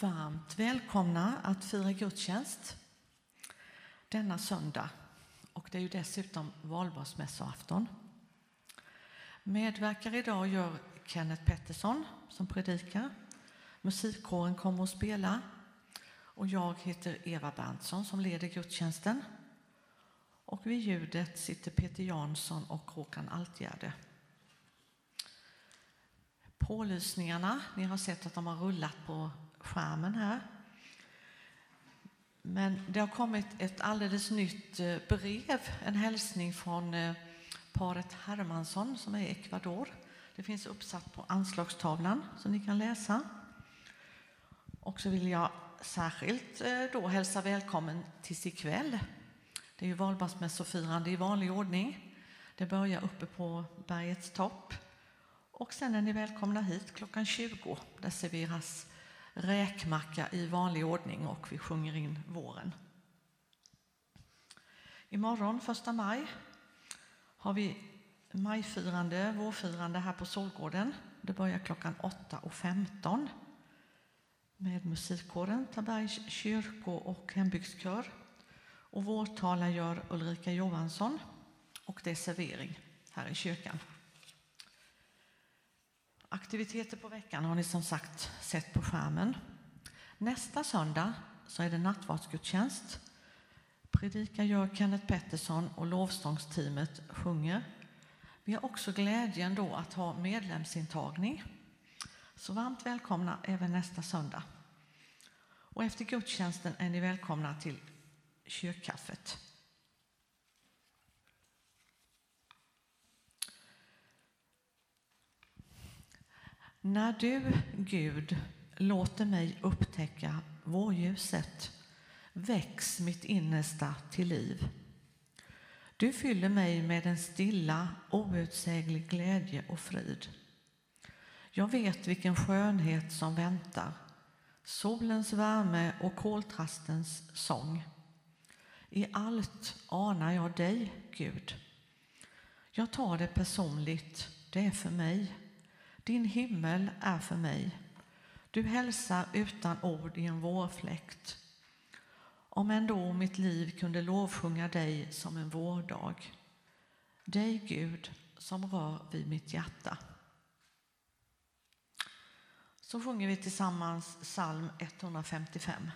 Varmt välkomna att fira gudstjänst denna söndag. Och det är ju dessutom valborgsmässoafton. Medverkar idag gör Kenneth Pettersson som predikar. Musikkåren kommer att spela. Och jag heter Eva Berntsson som leder gudstjänsten. Och vid ljudet sitter Peter Jansson och Håkan Altgärde. Pålysningarna, ni har sett att de har rullat på skärmen här. Men det har kommit ett alldeles nytt eh, brev, en hälsning från eh, paret Hermansson som är i Ecuador. Det finns uppsatt på anslagstavlan som ni kan läsa. Och så vill jag särskilt eh, då hälsa välkommen till ikväll. Det är ju valborgsmässofirande i vanlig ordning. Det börjar uppe på bergets topp. Och sen är ni välkomna hit klockan 20. Där serveras räkmacka i vanlig ordning och vi sjunger in våren. Imorgon, första maj, har vi majfirande, vårfirande här på Solgården. Det börjar klockan 8.15 med musikkåren Tabergs kyrko och hembygdskör. Och vårtala gör Ulrika Johansson och det är servering här i kyrkan. Aktiviteter på veckan har ni som sagt sett på skärmen. Nästa söndag så är det nattvardsgudstjänst. Predikar gör Kenneth Pettersson och lovsångsteamet sjunger. Vi har också glädjen då att ha medlemsintagning. Så varmt välkomna även nästa söndag. Och efter gudstjänsten är ni välkomna till kyrkkaffet. När du, Gud, låter mig upptäcka vårljuset väcks mitt innersta till liv. Du fyller mig med en stilla, outsäglig glädje och frid. Jag vet vilken skönhet som väntar, solens värme och koltrastens sång. I allt anar jag dig, Gud. Jag tar det personligt, det är för mig. Din himmel är för mig. Du hälsar utan ord i en vårfläkt. Om ändå mitt liv kunde lovsjunga dig som en vårdag. Dig, Gud, som rör vid mitt hjärta. Så sjunger vi tillsammans psalm 155.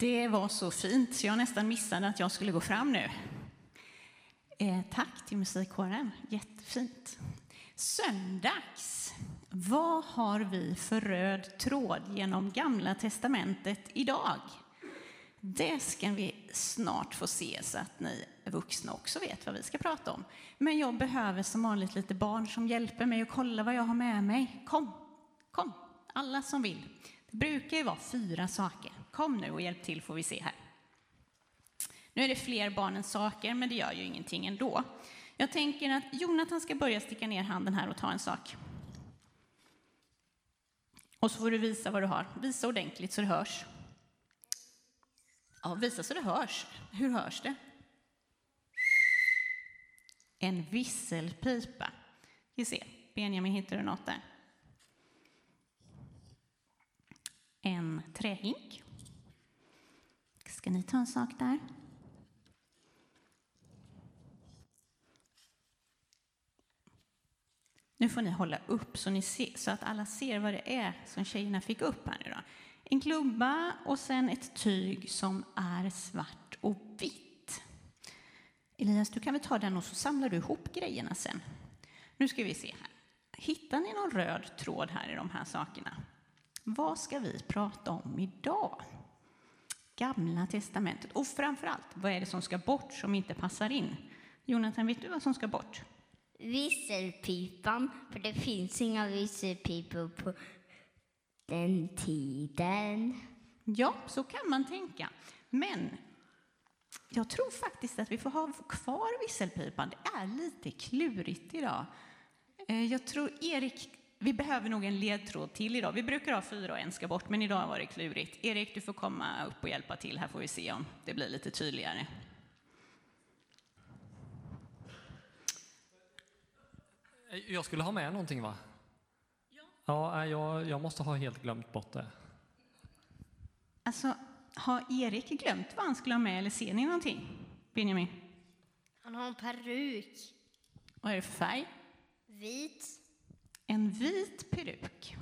Det var så fint så jag nästan missade att jag skulle gå fram nu. Eh, tack till musikkåren, jättefint. Söndags. Vad har vi för röd tråd genom Gamla testamentet idag? Det ska vi snart få se så att ni vuxna också vet vad vi ska prata om. Men jag behöver som vanligt lite barn som hjälper mig att kolla vad jag har med mig. Kom, kom, alla som vill. Det brukar ju vara fyra saker. Kom nu och hjälp till får vi se här. Nu är det fler barn än saker, men det gör ju ingenting ändå. Jag tänker att Jonathan ska börja sticka ner handen här och ta en sak. Och så får du visa vad du har. Visa ordentligt så det hörs. Ja, visa så det hörs. Hur hörs det? En visselpipa. Vi ser. Benjamin, hittar du något där? En trähink. Ska ni ta en sak där? Nu får ni hålla upp så, ni ser, så att alla ser vad det är som tjejerna fick upp här nu då. En klubba och sen ett tyg som är svart och vitt. Elias, du kan väl ta den och så samlar du ihop grejerna sen. Nu ska vi se här. Hittar ni någon röd tråd här i de här sakerna? Vad ska vi prata om idag? Gamla testamentet. Och framför allt, vad är det som ska bort som inte passar in? Jonathan, vet du vad som ska bort? Visselpipan, för det finns inga visselpipor på den tiden. Ja, så kan man tänka. Men jag tror faktiskt att vi får ha kvar visselpipan. Det är lite klurigt idag. Eh, jag tror Erik, vi behöver nog en ledtråd till idag. Vi brukar ha fyra och en ska bort, men idag var det klurigt. Erik, du får komma upp och hjälpa till. Här får vi se om det blir lite tydligare. Jag skulle ha med någonting va? Ja. Ja, jag, jag måste ha helt glömt bort det. Alltså, har Erik glömt vad han skulle ha med eller ser ni någonting? Benjamin? Han har en peruk. Vad är det för färg? Vit. En vit peruk.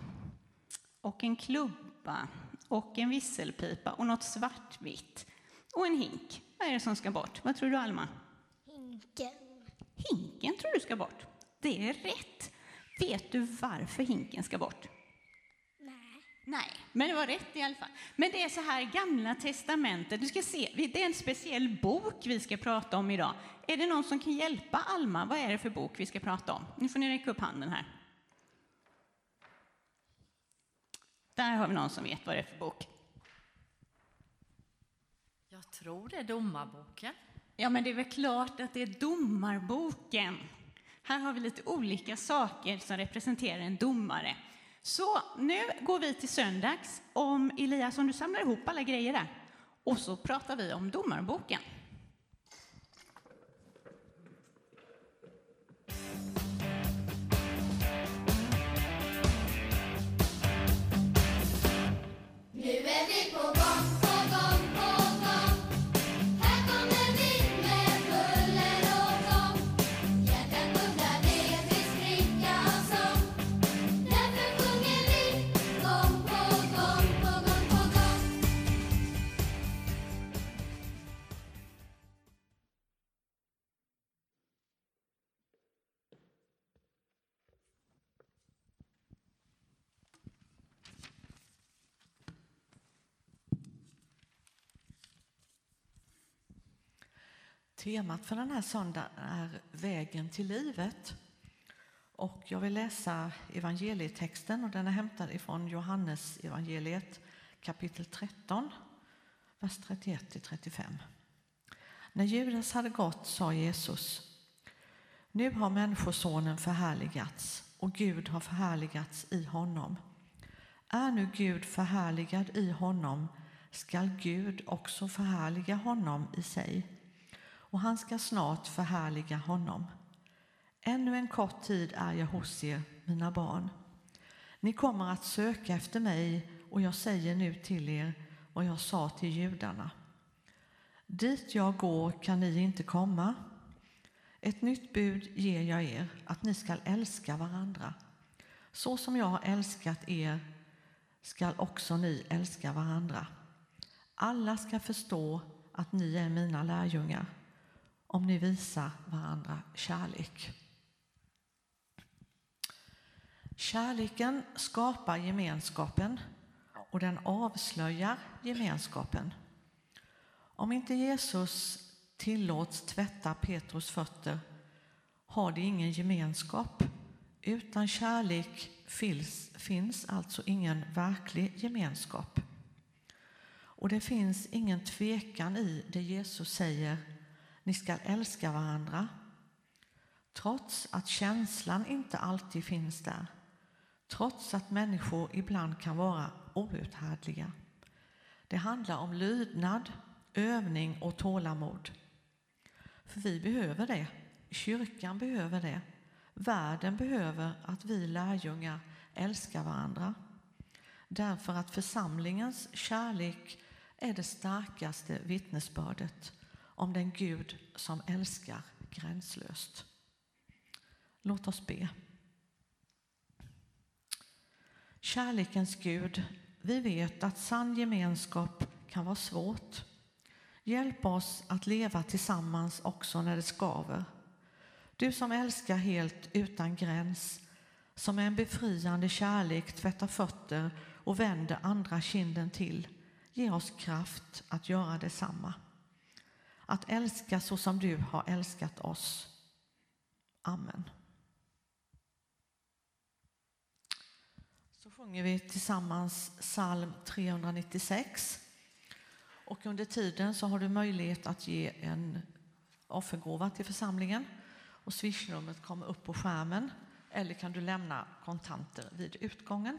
Och en klubba. Och en visselpipa. Och något svartvitt. Och en hink. Vad är det som ska bort? Vad tror du, Alma? Hinken. Hinken tror du ska bort. Det är rätt. Vet du varför hinken ska bort? Nej. Nej, men det var rätt i alla fall. Men det är så här, Gamla Testamentet, du ska se, det är en speciell bok vi ska prata om idag. Är det någon som kan hjälpa Alma? Vad är det för bok vi ska prata om? Nu får ni räcka upp handen här. Där har vi någon som vet vad det är för bok. Jag tror det är Domarboken. Ja, men det är väl klart att det är Domarboken. Här har vi lite olika saker som representerar en domare. Så nu går vi till söndags. Om Elias, om du samlar ihop alla grejer där. Och så pratar vi om domarboken. Temat för den här söndagen är Vägen till livet. Och jag vill läsa evangelietexten och den är hämtad ifrån Johannes evangeliet kapitel 13, vers 31–35. När Judas hade gått sa Jesus Nu har Människosonen förhärligats och Gud har förhärligats i honom. Är nu Gud förhärligad i honom skall Gud också förhärliga honom i sig och han ska snart förhärliga honom. Ännu en kort tid är jag hos er, mina barn. Ni kommer att söka efter mig och jag säger nu till er vad jag sa till judarna. Dit jag går kan ni inte komma. Ett nytt bud ger jag er, att ni skall älska varandra. Så som jag har älskat er skall också ni älska varandra. Alla ska förstå att ni är mina lärjungar om ni visar varandra kärlek. Kärleken skapar gemenskapen och den avslöjar gemenskapen. Om inte Jesus tillåts tvätta Petrus fötter har de ingen gemenskap. Utan kärlek finns, finns alltså ingen verklig gemenskap. Och det finns ingen tvekan i det Jesus säger, ni ska älska varandra. Trots att känslan inte alltid finns där. Trots att människor ibland kan vara outhärdliga. Det handlar om lydnad, övning och tålamod. För vi behöver det. Kyrkan behöver det. Världen behöver att vi lärjungar älskar varandra. Därför att församlingens kärlek är det starkaste vittnesbördet om den Gud som älskar gränslöst. Låt oss be. Kärlekens Gud, vi vet att sann gemenskap kan vara svårt. Hjälp oss att leva tillsammans också när det skaver. Du som älskar helt utan gräns, som med en befriande kärlek tvättar fötter och vänder andra kinden till, ge oss kraft att göra detsamma. Att älska så som du har älskat oss. Amen. Så sjunger vi tillsammans psalm 396. Och under tiden så har du möjlighet att ge en offergåva till församlingen. Och swishnumret kommer upp på skärmen. Eller kan du lämna kontanter vid utgången.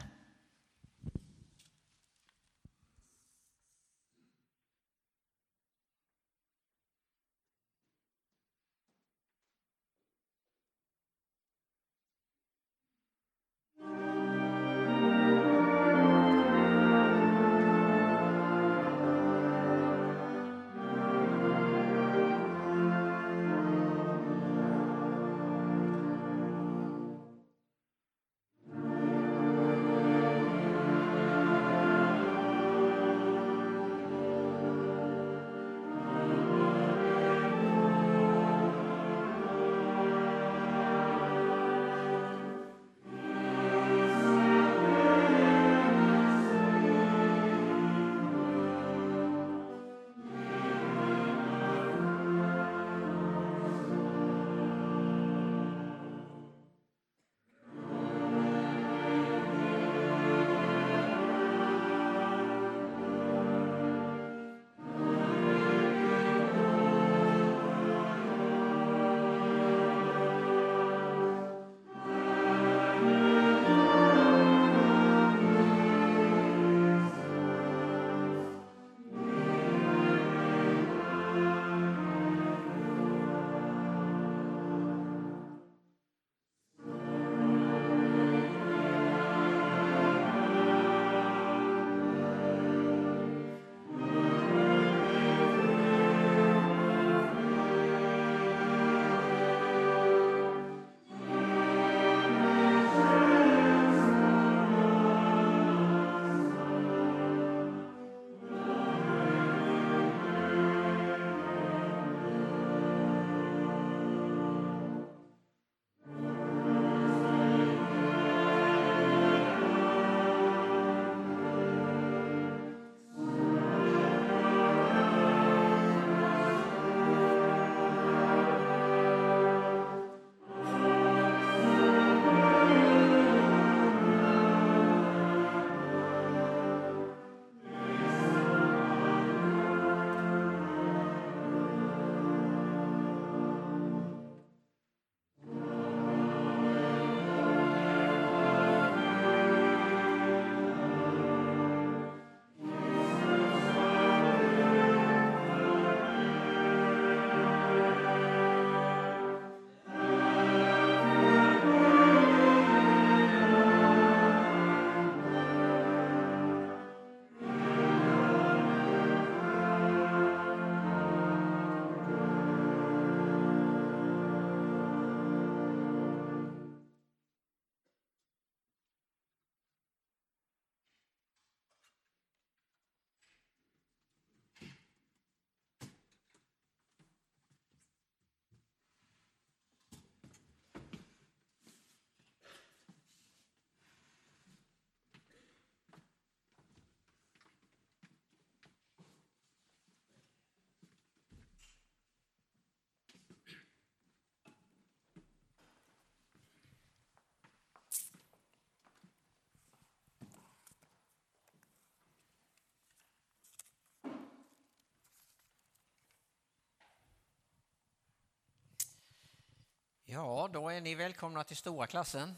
Ja, då är ni välkomna till stora klassen.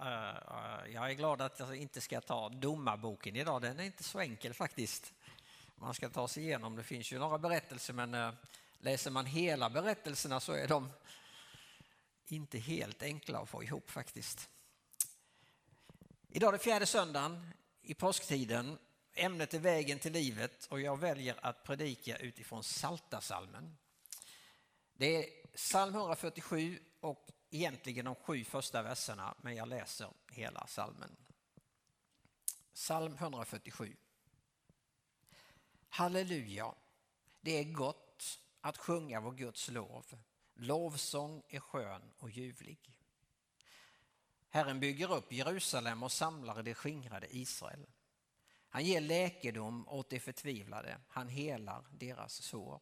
Eh, eh, jag är glad att jag inte ska ta domarboken idag. Den är inte så enkel faktiskt. Man ska ta sig igenom. Det finns ju några berättelser men eh, läser man hela berättelserna så är de inte helt enkla att få ihop faktiskt. Idag är det fjärde söndagen i påsktiden. Ämnet är vägen till livet och jag väljer att predika utifrån Saltasalmen. Det är psalm 147 och egentligen de sju första verserna, men jag läser hela psalmen. Psalm 147. Halleluja, det är gott att sjunga vår Guds lov. Lovsång är skön och ljuvlig. Herren bygger upp Jerusalem och samlar det skingrade Israel. Han ger läkedom åt de förtvivlade, han helar deras sår.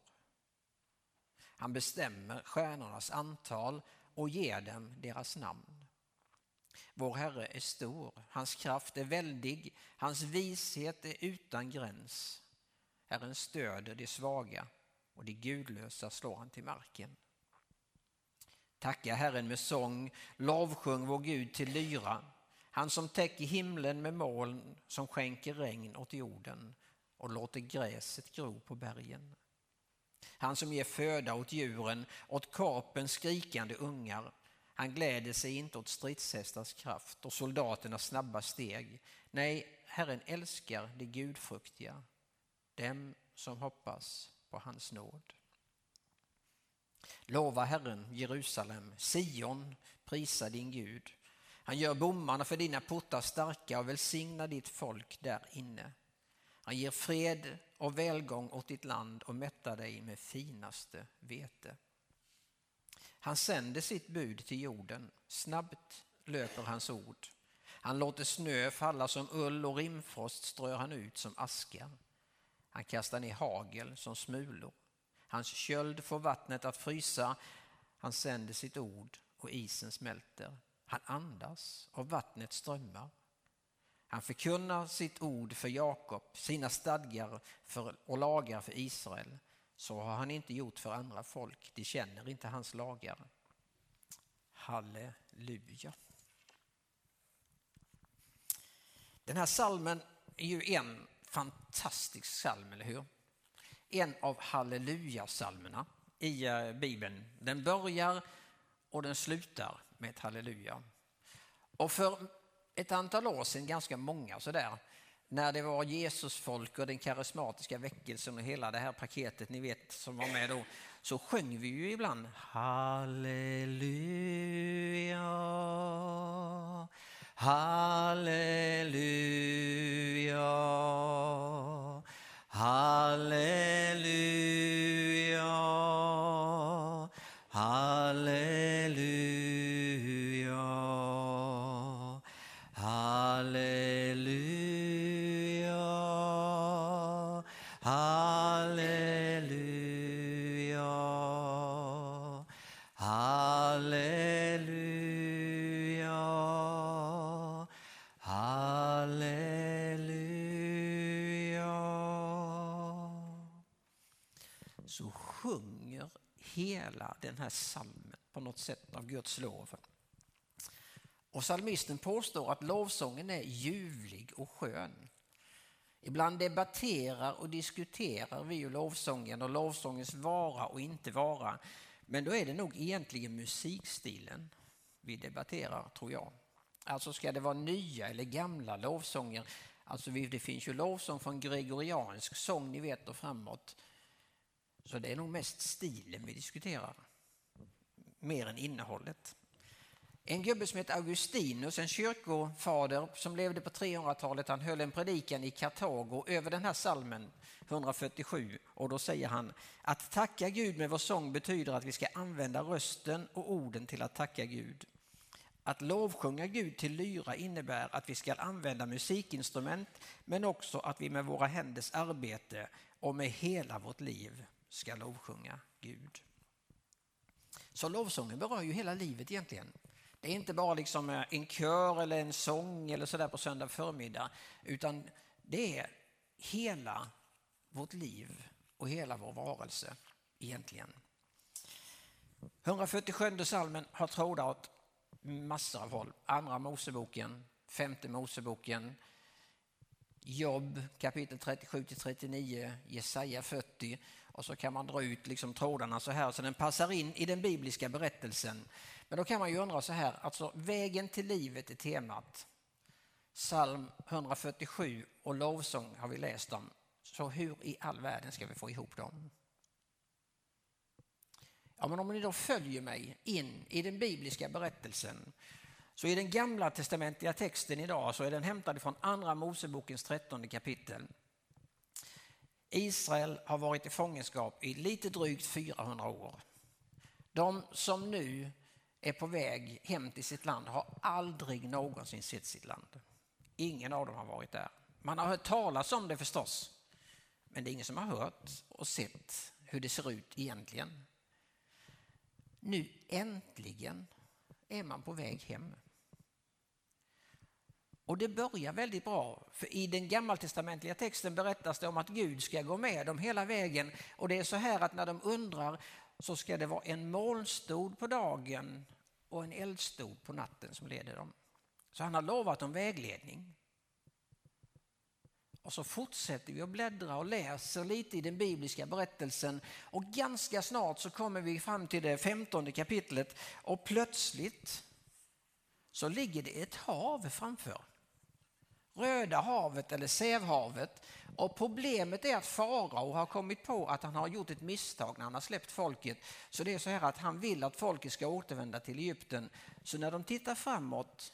Han bestämmer stjärnornas antal och ger dem deras namn. Vår Herre är stor, hans kraft är väldig, hans vishet är utan gräns. Herren stöder de svaga och de gudlösa slår han till marken. Tacka Herren med sång, lovsjung vår Gud till lyra. Han som täcker himlen med moln, som skänker regn åt jorden och låter gräset gro på bergen. Han som ger föda åt djuren, åt kapens skrikande ungar. Han gläder sig inte åt stridshästars kraft och soldaternas snabba steg. Nej, Herren älskar de gudfruktiga, dem som hoppas på hans nåd. Lova Herren, Jerusalem, Sion, prisa din Gud. Han gör bommarna för dina portar starka och välsignar ditt folk där inne. Han ger fred och välgång åt ditt land och mättar dig med finaste vete. Han sänder sitt bud till jorden, snabbt löper hans ord. Han låter snö falla som ull och rimfrost strör han ut som aska. Han kastar ner hagel som smulor. Hans köld får vattnet att frysa. Han sänder sitt ord och isen smälter. Han andas och vattnet strömmar. Han förkunnar sitt ord för Jakob, sina stadgar för, och lagar för Israel. Så har han inte gjort för andra folk, de känner inte hans lagar. Halleluja. Den här salmen är ju en fantastisk psalm, eller hur? En av halleluja-salmerna i eh, Bibeln. Den börjar och den slutar med ett halleluja. Och för ett antal år sedan, ganska många sådär, när det var Jesusfolk och den karismatiska väckelsen och hela det här paketet ni vet som var med då, så sjöng vi ju ibland Halleluja, halleluja, halleluja, hela den här salmen på något sätt av Guds lov. Och psalmisten påstår att lovsången är ljuvlig och skön. Ibland debatterar och diskuterar vi ju lovsången och lovsångens vara och inte vara. Men då är det nog egentligen musikstilen vi debatterar, tror jag. Alltså ska det vara nya eller gamla lovsånger? Alltså det finns ju lovsång från gregoriansk sång, ni vet, och framåt. Så det är nog mest stilen vi diskuterar, mer än innehållet. En gubbe som heter Augustinus, en kyrkofader som levde på 300-talet, han höll en predikan i Kartago över den här salmen 147 och då säger han att tacka Gud med vår sång betyder att vi ska använda rösten och orden till att tacka Gud. Att lovsjunga Gud till lyra innebär att vi ska använda musikinstrument men också att vi med våra händers arbete och med hela vårt liv ska lovsjunga Gud. Så lovsången berör ju hela livet egentligen. Det är inte bara liksom eh, en kör eller en sång eller sådär på söndag förmiddag utan det är hela vårt liv och hela vår varelse egentligen. 147 salmen har trådar åt massor av håll. Andra Moseboken, femte Moseboken, Jobb kapitel 37 till 39, Jesaja 40 och så kan man dra ut liksom trådarna så här så den passar in i den bibliska berättelsen. Men då kan man ju undra så här, alltså vägen till livet är temat. Psalm 147 och lovsång har vi läst om. Så hur i all världen ska vi få ihop dem? Ja, men om ni då följer mig in i den bibliska berättelsen så i den gamla testamentliga texten idag så är den hämtad från andra Mosebokens trettonde kapitel. Israel har varit i fångenskap i lite drygt 400 år. De som nu är på väg hem till sitt land har aldrig någonsin sett sitt land. Ingen av dem har varit där. Man har hört talas om det förstås, men det är ingen som har hört och sett hur det ser ut egentligen. Nu äntligen är man på väg hem. Och det börjar väldigt bra, för i den gammaltestamentliga texten berättas det om att Gud ska gå med dem hela vägen. Och det är så här att när de undrar så ska det vara en molnstod på dagen och en eldstod på natten som leder dem. Så han har lovat dem vägledning. Och så fortsätter vi att bläddra och läser lite i den bibliska berättelsen och ganska snart så kommer vi fram till det femtonde kapitlet och plötsligt så ligger det ett hav framför. Röda havet eller Sävhavet. Och problemet är att farao har kommit på att han har gjort ett misstag när han har släppt folket. Så det är så här att han vill att folket ska återvända till Egypten. Så när de tittar framåt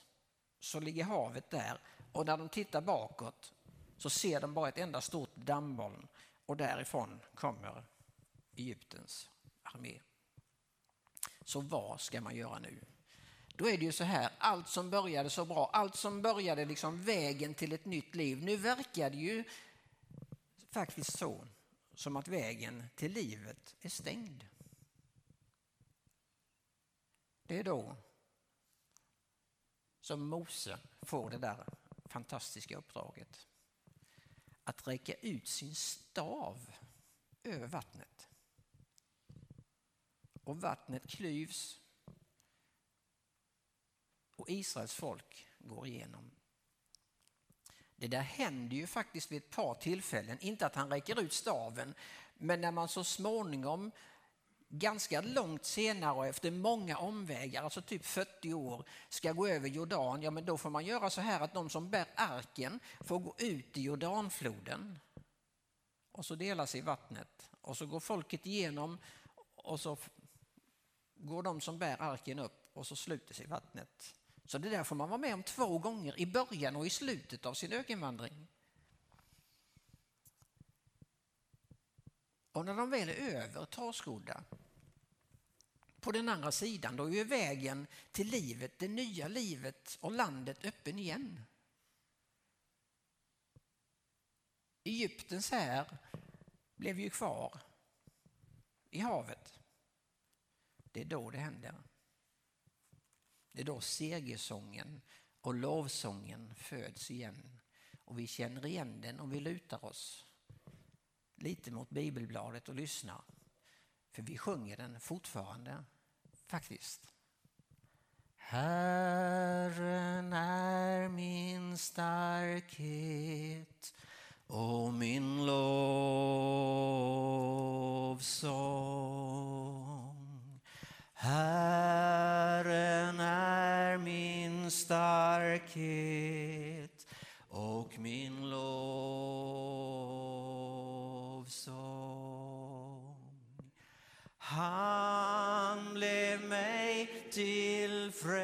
så ligger havet där och när de tittar bakåt så ser de bara ett enda stort dammoln och därifrån kommer Egyptens armé. Så vad ska man göra nu? Då är det ju så här, allt som började så bra, allt som började liksom vägen till ett nytt liv. Nu verkar det ju faktiskt så som att vägen till livet är stängd. Det är då som Mose får det där fantastiska uppdraget att räcka ut sin stav över vattnet. Och vattnet klyvs och Israels folk går igenom. Det där händer ju faktiskt vid ett par tillfällen, inte att han räcker ut staven, men när man så småningom ganska långt senare och efter många omvägar, alltså typ 40 år, ska gå över Jordan, ja men då får man göra så här att de som bär arken får gå ut i Jordanfloden och så delas i vattnet och så går folket igenom och så går de som bär arken upp och så sluter sig vattnet. Så det där får man vara med om två gånger, i början och i slutet av sin ökenvandring. Och när de väl är över Tarskodda, på den andra sidan, då är vägen till livet, det nya livet och landet öppen igen. Egyptens här blev ju kvar i havet. Det är då det händer. Det är då segersången och lovsången föds igen. Och vi känner igen den om vi lutar oss lite mot bibelbladet och lyssnar. För vi sjunger den fortfarande, faktiskt. Herren är min starkhet och min lovsång. Starkhet och min lovsång. Han blev mig till frälsning.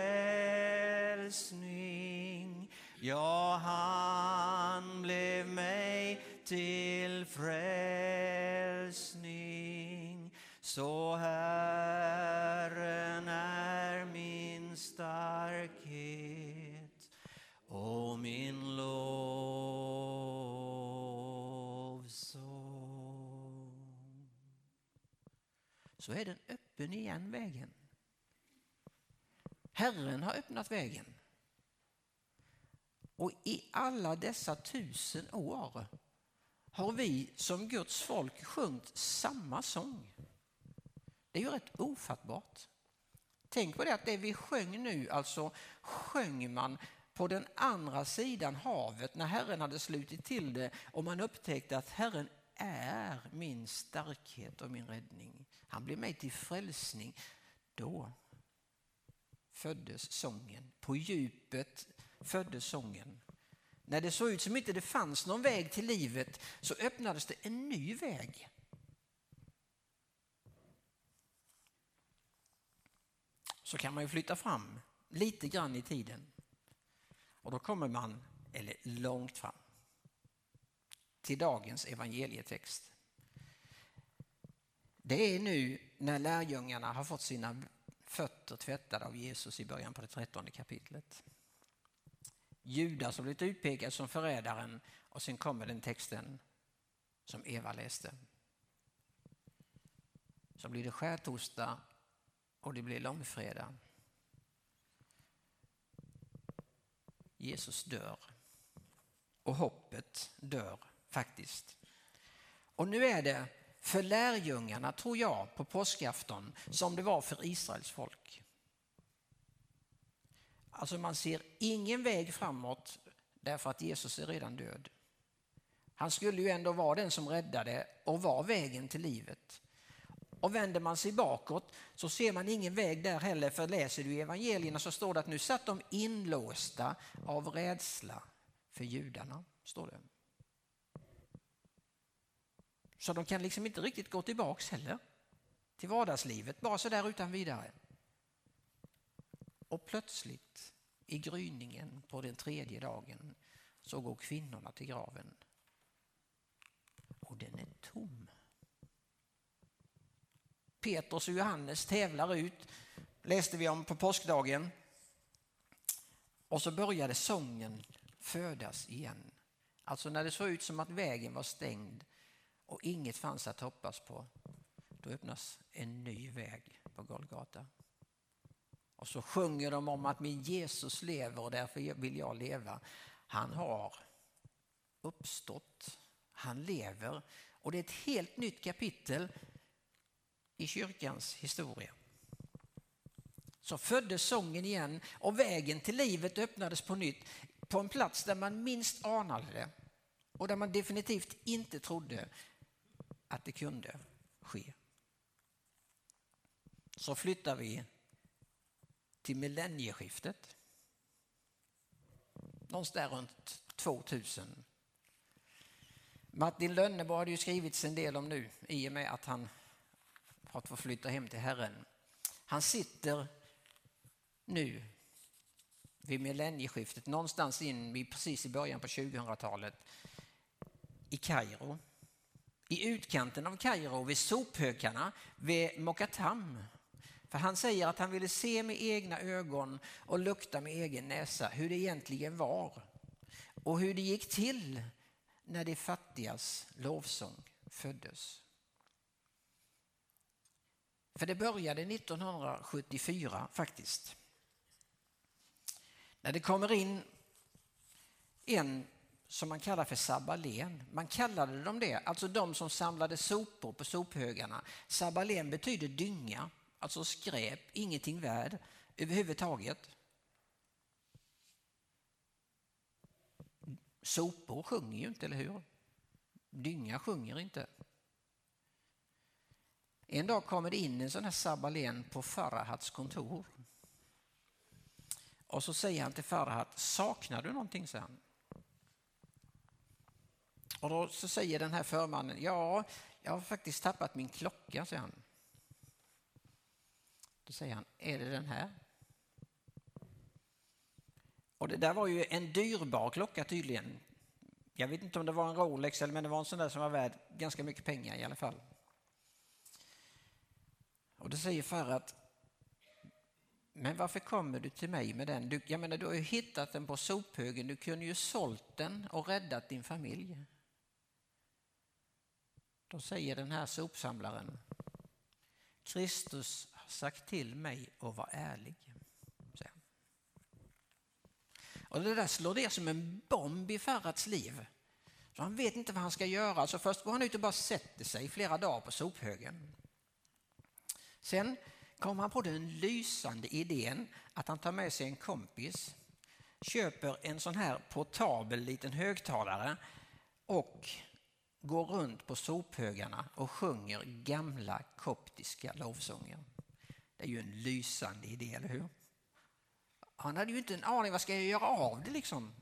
Ja, han blev mig till Herren vägen. Och i alla dessa tusen år har vi som Guds folk sjungit samma sång. Det är ju rätt ofattbart. Tänk på det att det vi sjöng nu, alltså sjöng man på den andra sidan havet när Herren hade slutit till det och man upptäckte att Herren är min starkhet och min räddning. Han blev mig till frälsning. Då föddes sången. På djupet föddes sången. När det såg ut som inte det fanns någon väg till livet så öppnades det en ny väg. Så kan man ju flytta fram lite grann i tiden. Och då kommer man, eller långt fram, till dagens evangelietext. Det är nu när lärjungarna har fått sina fötter tvättade av Jesus i början på det trettonde kapitlet. Judas har blivit utpekad som förrädaren och sen kommer den texten som Eva läste. Så blir det skärtorsdag och det blir långfredag. Jesus dör och hoppet dör faktiskt. Och nu är det för lärjungarna, tror jag, på påskafton som det var för Israels folk. Alltså man ser ingen väg framåt därför att Jesus är redan död. Han skulle ju ändå vara den som räddade och var vägen till livet. Och vänder man sig bakåt så ser man ingen väg där heller för läser du evangelierna så står det att nu satt de inlåsta av rädsla för judarna. Står det. Så de kan liksom inte riktigt gå tillbaks heller till vardagslivet, bara så där utan vidare. Och plötsligt i gryningen på den tredje dagen så går kvinnorna till graven. Och den är tom. Petrus och Johannes tävlar ut, läste vi om på påskdagen. Och så började sången födas igen. Alltså när det såg ut som att vägen var stängd och inget fanns att hoppas på, då öppnas en ny väg på Golgata. Och så sjunger de om att min Jesus lever och därför vill jag leva. Han har uppstått, han lever och det är ett helt nytt kapitel i kyrkans historia. Så föddes sången igen och vägen till livet öppnades på nytt på en plats där man minst anade det och där man definitivt inte trodde att det kunde ske. Så flyttar vi till millennieskiftet. Någonstans runt 2000. Martin Lönnebo det ju skrivits en del om nu i och med att han har fått flytta hem till Herren. Han sitter nu vid millennieskiftet, någonstans in precis i början på 2000-talet i Kairo. I utkanten av Kairo, vid sophökarna, vid Mokatam. För han säger att han ville se med egna ögon och lukta med egen näsa hur det egentligen var. Och hur det gick till när de fattigas lovsång föddes. För det började 1974 faktiskt. När det kommer in en som man kallar för Sabalen. Man kallade dem det, alltså de som samlade sopor på sophögarna. Sabalen betyder dynga, alltså skräp, ingenting värd överhuvudtaget. Sopor sjunger ju inte, eller hur? Dynga sjunger inte. En dag kommer det in en sån här sabalén på Farahats kontor. Och så säger han till Farahat, saknar du någonting? Sen? Och då så säger den här förmannen, ja, jag har faktiskt tappat min klocka, säger han. Då säger han, är det den här? Och det där var ju en dyrbar klocka tydligen. Jag vet inte om det var en Rolex eller men det var en sån där som var värd ganska mycket pengar i alla fall. Och då säger Farad, men varför kommer du till mig med den? Du, jag menar, du har ju hittat den på sophögen, du kunde ju sålt den och räddat din familj. Då säger den här sopsamlaren, Kristus har sagt till mig att vara ärlig. Och det där slår ner som en bomb i Farads liv. Så han vet inte vad han ska göra. Så först går han ut och bara sätter sig flera dagar på sophögen. Sen kommer han på den lysande idén att han tar med sig en kompis, köper en sån här portabel liten högtalare och går runt på sophögarna och sjunger gamla koptiska lovsånger. Det är ju en lysande idé, eller hur? Han hade ju inte en aning, vad ska jag göra av det liksom?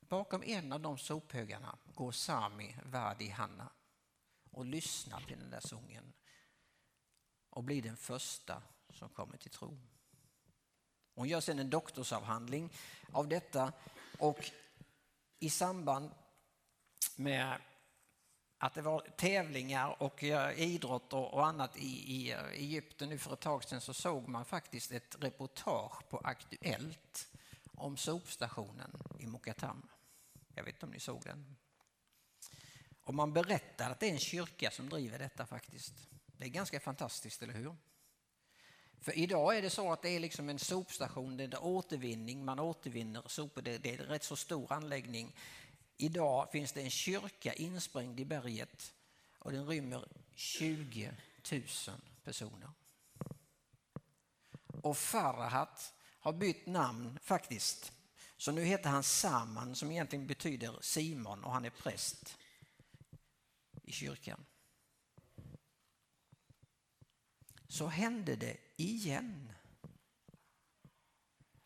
Bakom en av de sophögarna går Sami Vadi Hanna och lyssnar till den där sången och blir den första som kommer till tro. Hon gör sedan en doktorsavhandling av detta och i samband med att det var tävlingar och idrott och, annat i, i eh, Egypten nu för ett tag sedan så såg man faktiskt ett reportage på Aktuellt om sopstationen i Mokatam. Jag vet inte om ni såg den? Och man berättar att det är en kyrka som driver detta faktiskt. Det är ganska fantastiskt, eller hur? För idag är det så att det är liksom en sopstation, det är återvinning, man återvinner sopor, det, det är en rätt så stor anläggning. Idag finns det en kyrka insprängd i berget och den rymmer 20 000 personer. Och Farahat har bytt namn faktiskt. Så nu heter han Saman som egentligen betyder Simon och han är präst i kyrkan. Så hände det igen.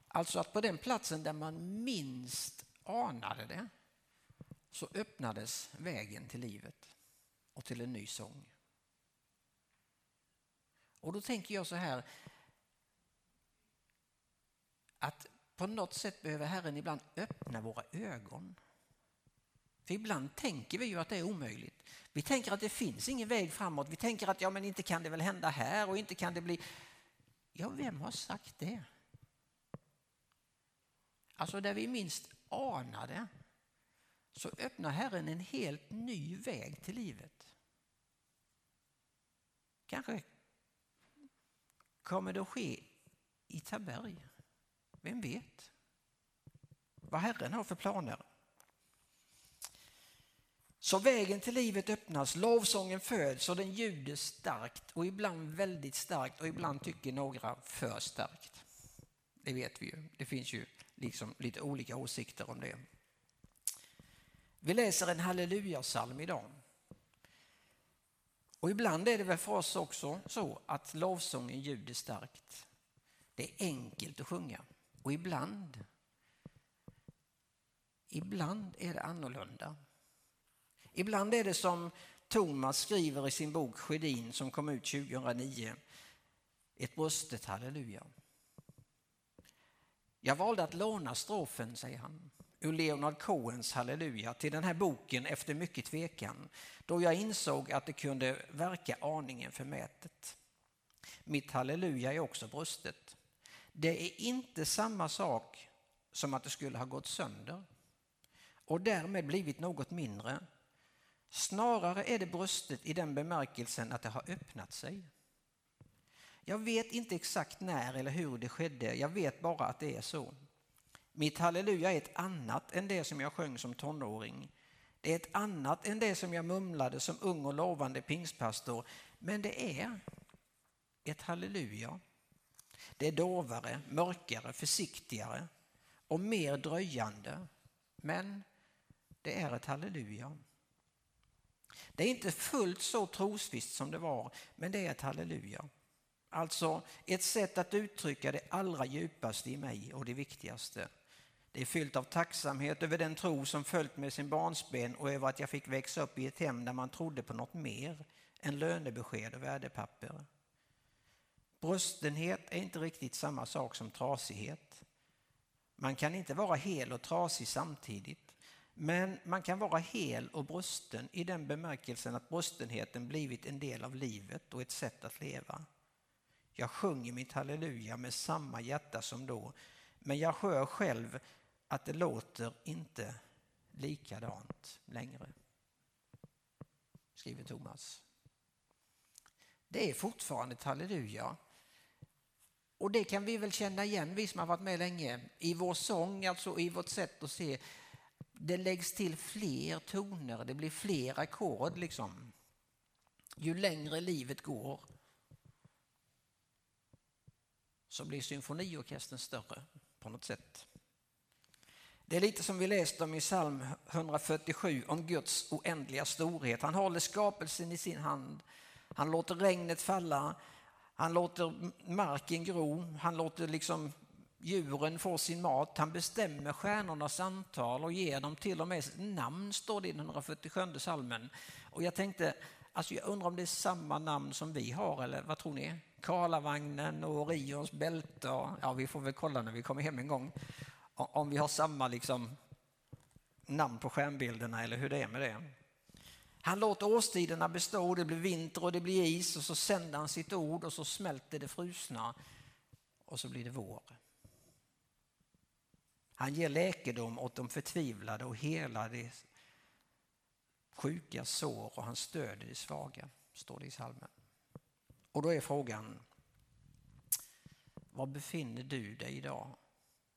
Alltså att på den platsen där man minst anade det så öppnades vägen till livet och till en ny sång. Och då tänker jag så här att på något sätt behöver Herren ibland öppna våra ögon. För ibland tänker vi ju att det är omöjligt. Vi tänker att det finns ingen väg framåt. Vi tänker att ja, men inte kan det väl hända här och inte kan det bli... Ja, vem har sagt det? Alltså där vi minst anade så öppnar Herren en helt ny väg till livet. Kanske kommer det att ske i Taberg. Vem vet vad Herren har för planer? Så vägen till livet öppnas, lovsången föds och den ljuder starkt och ibland väldigt starkt och ibland tycker några för starkt. Det vet vi ju. Det finns ju liksom lite olika åsikter om det. Vi läser en hallelujasalm idag. Och ibland är det väl för oss också så att lovsången ljuder starkt. Det är enkelt att sjunga. Och ibland, ibland är det annorlunda. Ibland är det som Thomas skriver i sin bok Sjödin som kom ut 2009. Ett bröstet halleluja. Jag valde att låna strofen, säger han, ur Leonard Cohens Halleluja till den här boken efter mycket tvekan, då jag insåg att det kunde verka aningen förmätet. Mitt halleluja är också bröstet. Det är inte samma sak som att det skulle ha gått sönder och därmed blivit något mindre. Snarare är det brustet i den bemärkelsen att det har öppnat sig. Jag vet inte exakt när eller hur det skedde, jag vet bara att det är så. Mitt halleluja är ett annat än det som jag sjöng som tonåring. Det är ett annat än det som jag mumlade som ung och lovande pingstpastor. Men det är ett halleluja. Det är dovare, mörkare, försiktigare och mer dröjande. Men det är ett halleluja. Det är inte fullt så trosvisst som det var, men det är ett halleluja. Alltså ett sätt att uttrycka det allra djupaste i mig och det viktigaste. Det är fyllt av tacksamhet över den tro som följt med sin barnsben och över att jag fick växa upp i ett hem där man trodde på något mer än lönebesked och värdepapper. Bröstenhet är inte riktigt samma sak som trasighet. Man kan inte vara hel och trasig samtidigt. Men man kan vara hel och brösten i den bemärkelsen att bröstenheten blivit en del av livet och ett sätt att leva. Jag sjunger mitt halleluja med samma hjärta som då, men jag hör själv att det låter inte likadant längre. Skriver Thomas. Det är fortfarande ett halleluja. Och det kan vi väl känna igen, vi som har varit med länge, i vår sång, alltså i vårt sätt att se. Det läggs till fler toner, det blir fler ackord liksom. ju längre livet går så blir symfoniorkestern större på något sätt. Det är lite som vi läste om i psalm 147 om Guds oändliga storhet. Han håller skapelsen i sin hand. Han låter regnet falla. Han låter marken gro. Han låter liksom djuren får sin mat. Han bestämmer stjärnornas antal och ger dem till och med namn, står det i den 147 salmen. Och jag tänkte, alltså jag undrar om det är samma namn som vi har, eller vad tror ni? Karlavagnen och Orions bälte. Ja, vi får väl kolla när vi kommer hem en gång. Om vi har samma liksom, namn på stjärnbilderna eller hur det är med det. Han låter årstiderna bestå, det blir vinter och det blir is och så sänder han sitt ord och så smälter det frusna och så blir det vår. Han ger läkedom åt de förtvivlade och helar de sjuka sår och han stöder de svaga, står det i salmen. Och då är frågan, var befinner du dig idag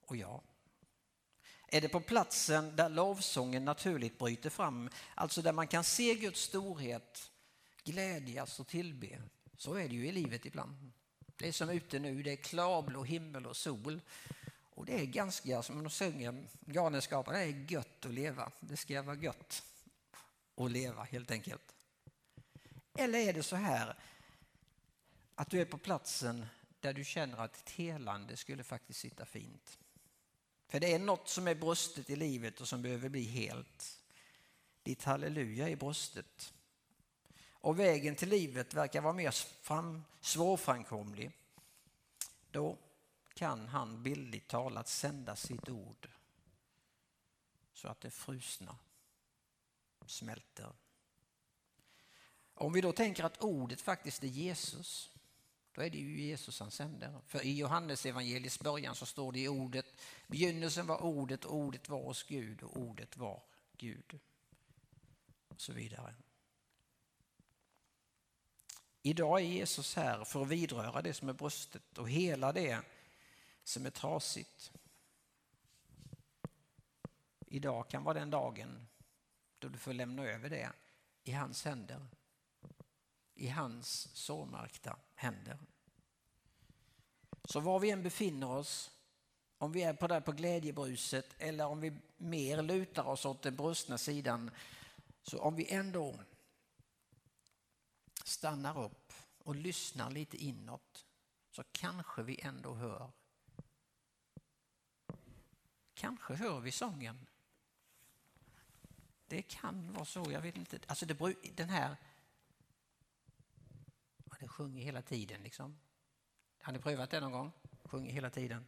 och jag? Är det på platsen där lovsången naturligt bryter fram, alltså där man kan se Guds storhet, glädjas och tillbe? Så är det ju i livet ibland. Det är som ute nu, det är klarblå himmel och sol. Och det är ganska, som de sjunger, Galenskaparna, det är gött att leva. Det ska vara gött att leva helt enkelt. Eller är det så här att du är på platsen där du känner att ett helande skulle faktiskt sitta fint? För det är något som är brustet i livet och som behöver bli helt. Ditt halleluja är brustet. Och vägen till livet verkar vara mer fram, svårframkomlig. Då kan han bildligt talat sända sitt ord så att det frusna smälter. Om vi då tänker att ordet faktiskt är Jesus, då är det ju Jesus han sänder. För i Johannes evangeliets början så står det i ordet, begynnelsen var ordet, ordet var hos Gud och ordet var Gud. Och så vidare. Idag är Jesus här för att vidröra det som är brustet och hela det som är trasigt. Idag kan vara den dagen då du får lämna över det i hans händer. I hans sårmärkta händer. Så var vi än befinner oss, om vi är på där på glädjebruset eller om vi mer lutar oss åt den brustna sidan, så om vi ändå stannar upp och lyssnar lite inåt så kanske vi ändå hör. Kanske hör vi sången. Det kan vara så, jag vet inte. Alltså det, den här, Den sjunger hela tiden liksom. Har ni prövat det någon gång? Sjunger hela tiden.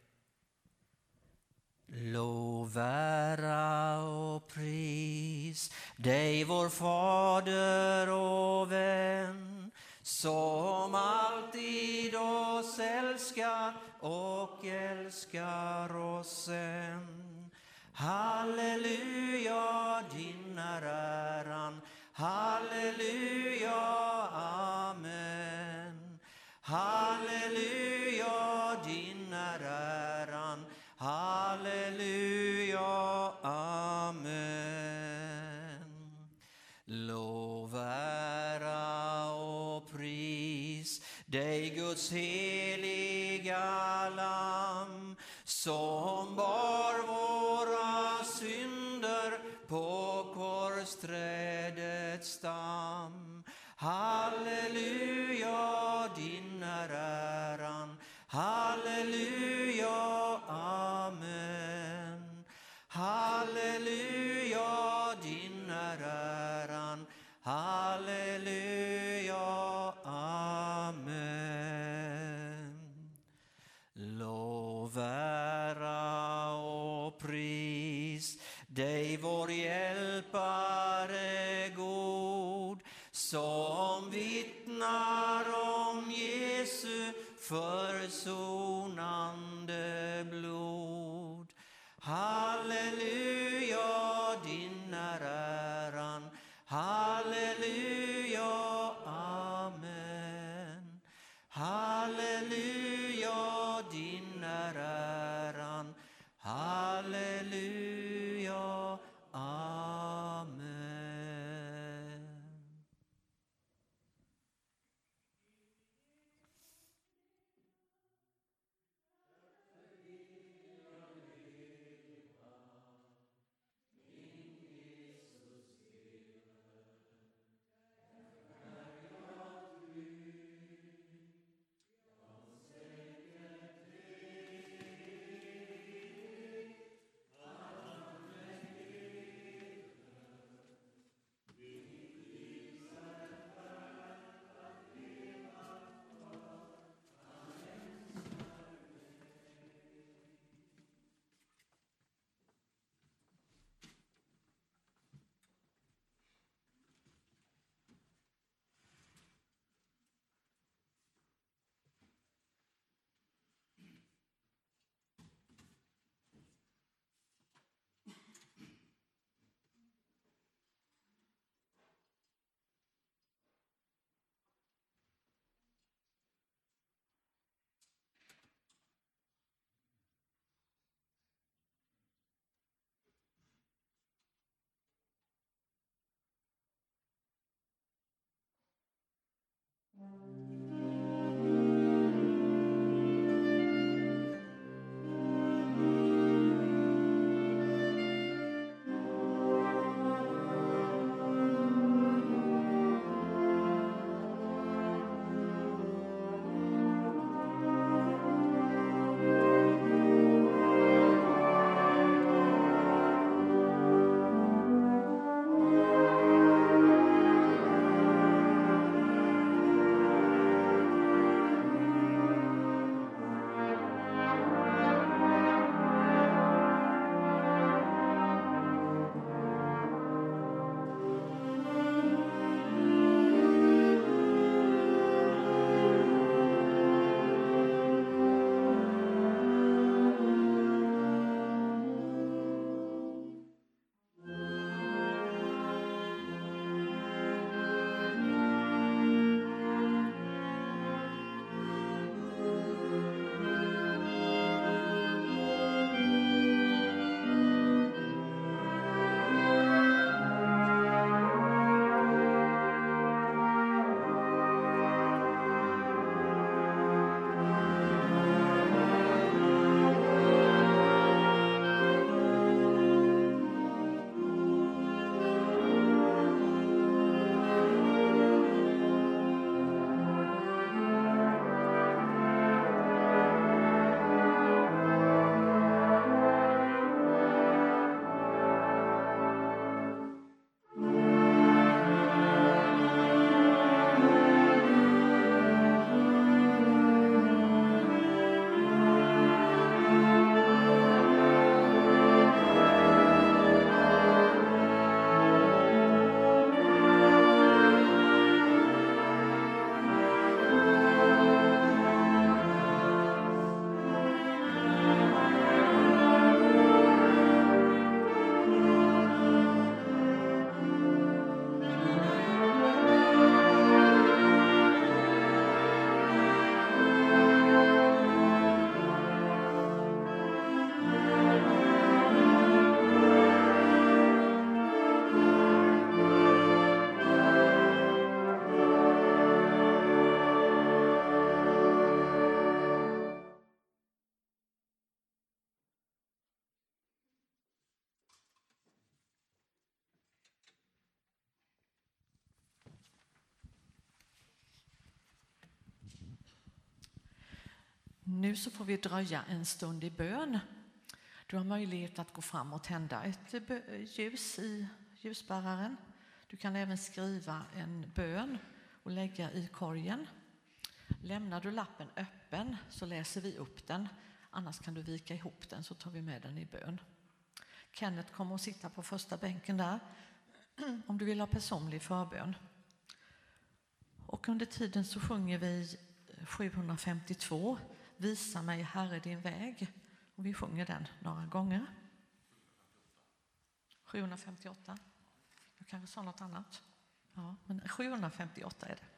Lov, ära och pris dig vår Fader och vän som alltid oss älskar och älskar oss än. Halleluja, din är äran. Halleluja, amen. Halleluja, din är äran. Halleluja, Guds heliga lamm som bar våra synder på korsträdets stam. Halleluja, din är äran. Halleluja, nu så får vi dröja en stund i bön. Du har möjlighet att gå fram och tända ett ljus i ljusbäraren. Du kan även skriva en bön och lägga i korgen. Lämnar du lappen öppen så läser vi upp den. Annars kan du vika ihop den så tar vi med den i bön. Kenneth kommer att sitta på första bänken där om du vill ha personlig förbön. Och under tiden så sjunger vi 752 Visa mig Herre din väg. Och vi sjunger den några gånger. 758. Jag kanske sa något annat. Ja, men 758 är det.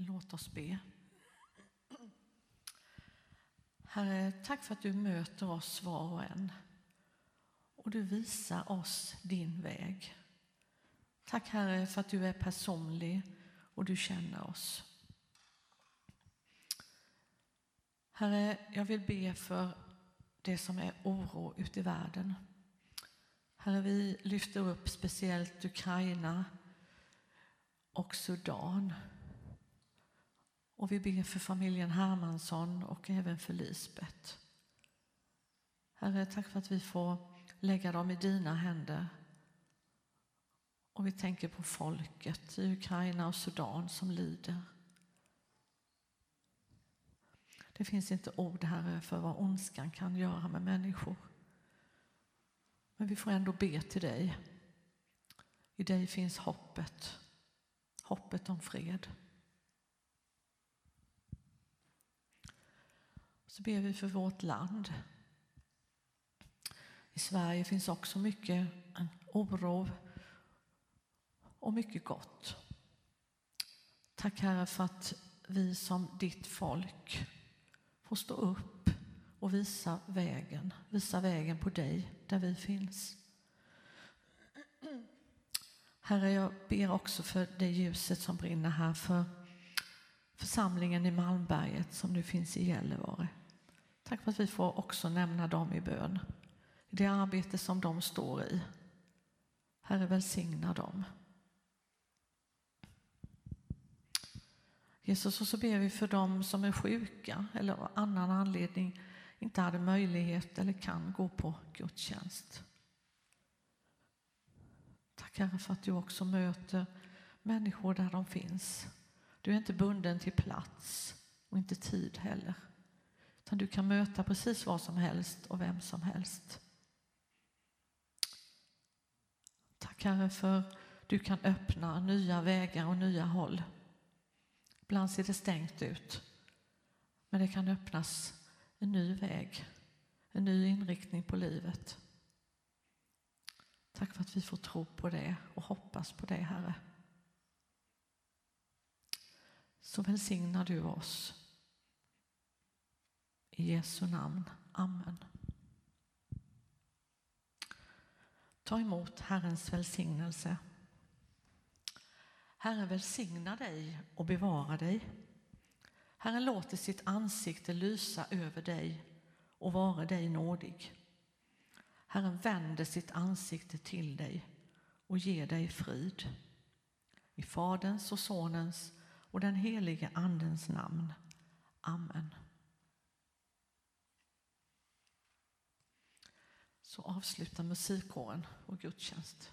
Låt oss be. Herre, tack för att du möter oss var och en och du visar oss din väg. Tack Herre för att du är personlig och du känner oss. Herre, jag vill be för det som är oro ute i världen. Herre, vi lyfter upp speciellt Ukraina och Sudan. Och vi ber för familjen Hermansson och även för Lisbet. Herre, tack för att vi får lägga dem i dina händer. Och vi tänker på folket i Ukraina och Sudan som lider. Det finns inte ord, Herre, för vad ondskan kan göra med människor. Men vi får ändå be till dig. I dig finns hoppet, hoppet om fred. Så ber vi för vårt land. I Sverige finns också mycket oro och mycket gott. Tack Herre för att vi som ditt folk får stå upp och visa vägen, visa vägen på dig där vi finns. Herre, jag ber också för det ljuset som brinner här för församlingen i Malmberget som nu finns i Gällivare. Tack för att vi får också nämna dem i bön. I det arbete som de står i. Herre, välsigna dem. Jesus, och så ber vi för dem som är sjuka eller av annan anledning inte hade möjlighet eller kan gå på gudstjänst. Tack Herre för att du också möter människor där de finns. Du är inte bunden till plats och inte tid heller. Utan du kan möta precis vad som helst och vem som helst. Tack Herre för du kan öppna nya vägar och nya håll. Ibland ser det stängt ut. Men det kan öppnas en ny väg, en ny inriktning på livet. Tack för att vi får tro på det och hoppas på det, Herre. Så välsignar du oss. I Jesu namn. Amen. Ta emot Herrens välsignelse. Herren välsigna dig och bevara dig. Herren låter sitt ansikte lysa över dig och vara dig nådig. Herren vänder sitt ansikte till dig och ger dig frid. I Faderns och Sonens och den helige Andens namn. Amen. Så avslutar musikkåren och gudstjänst.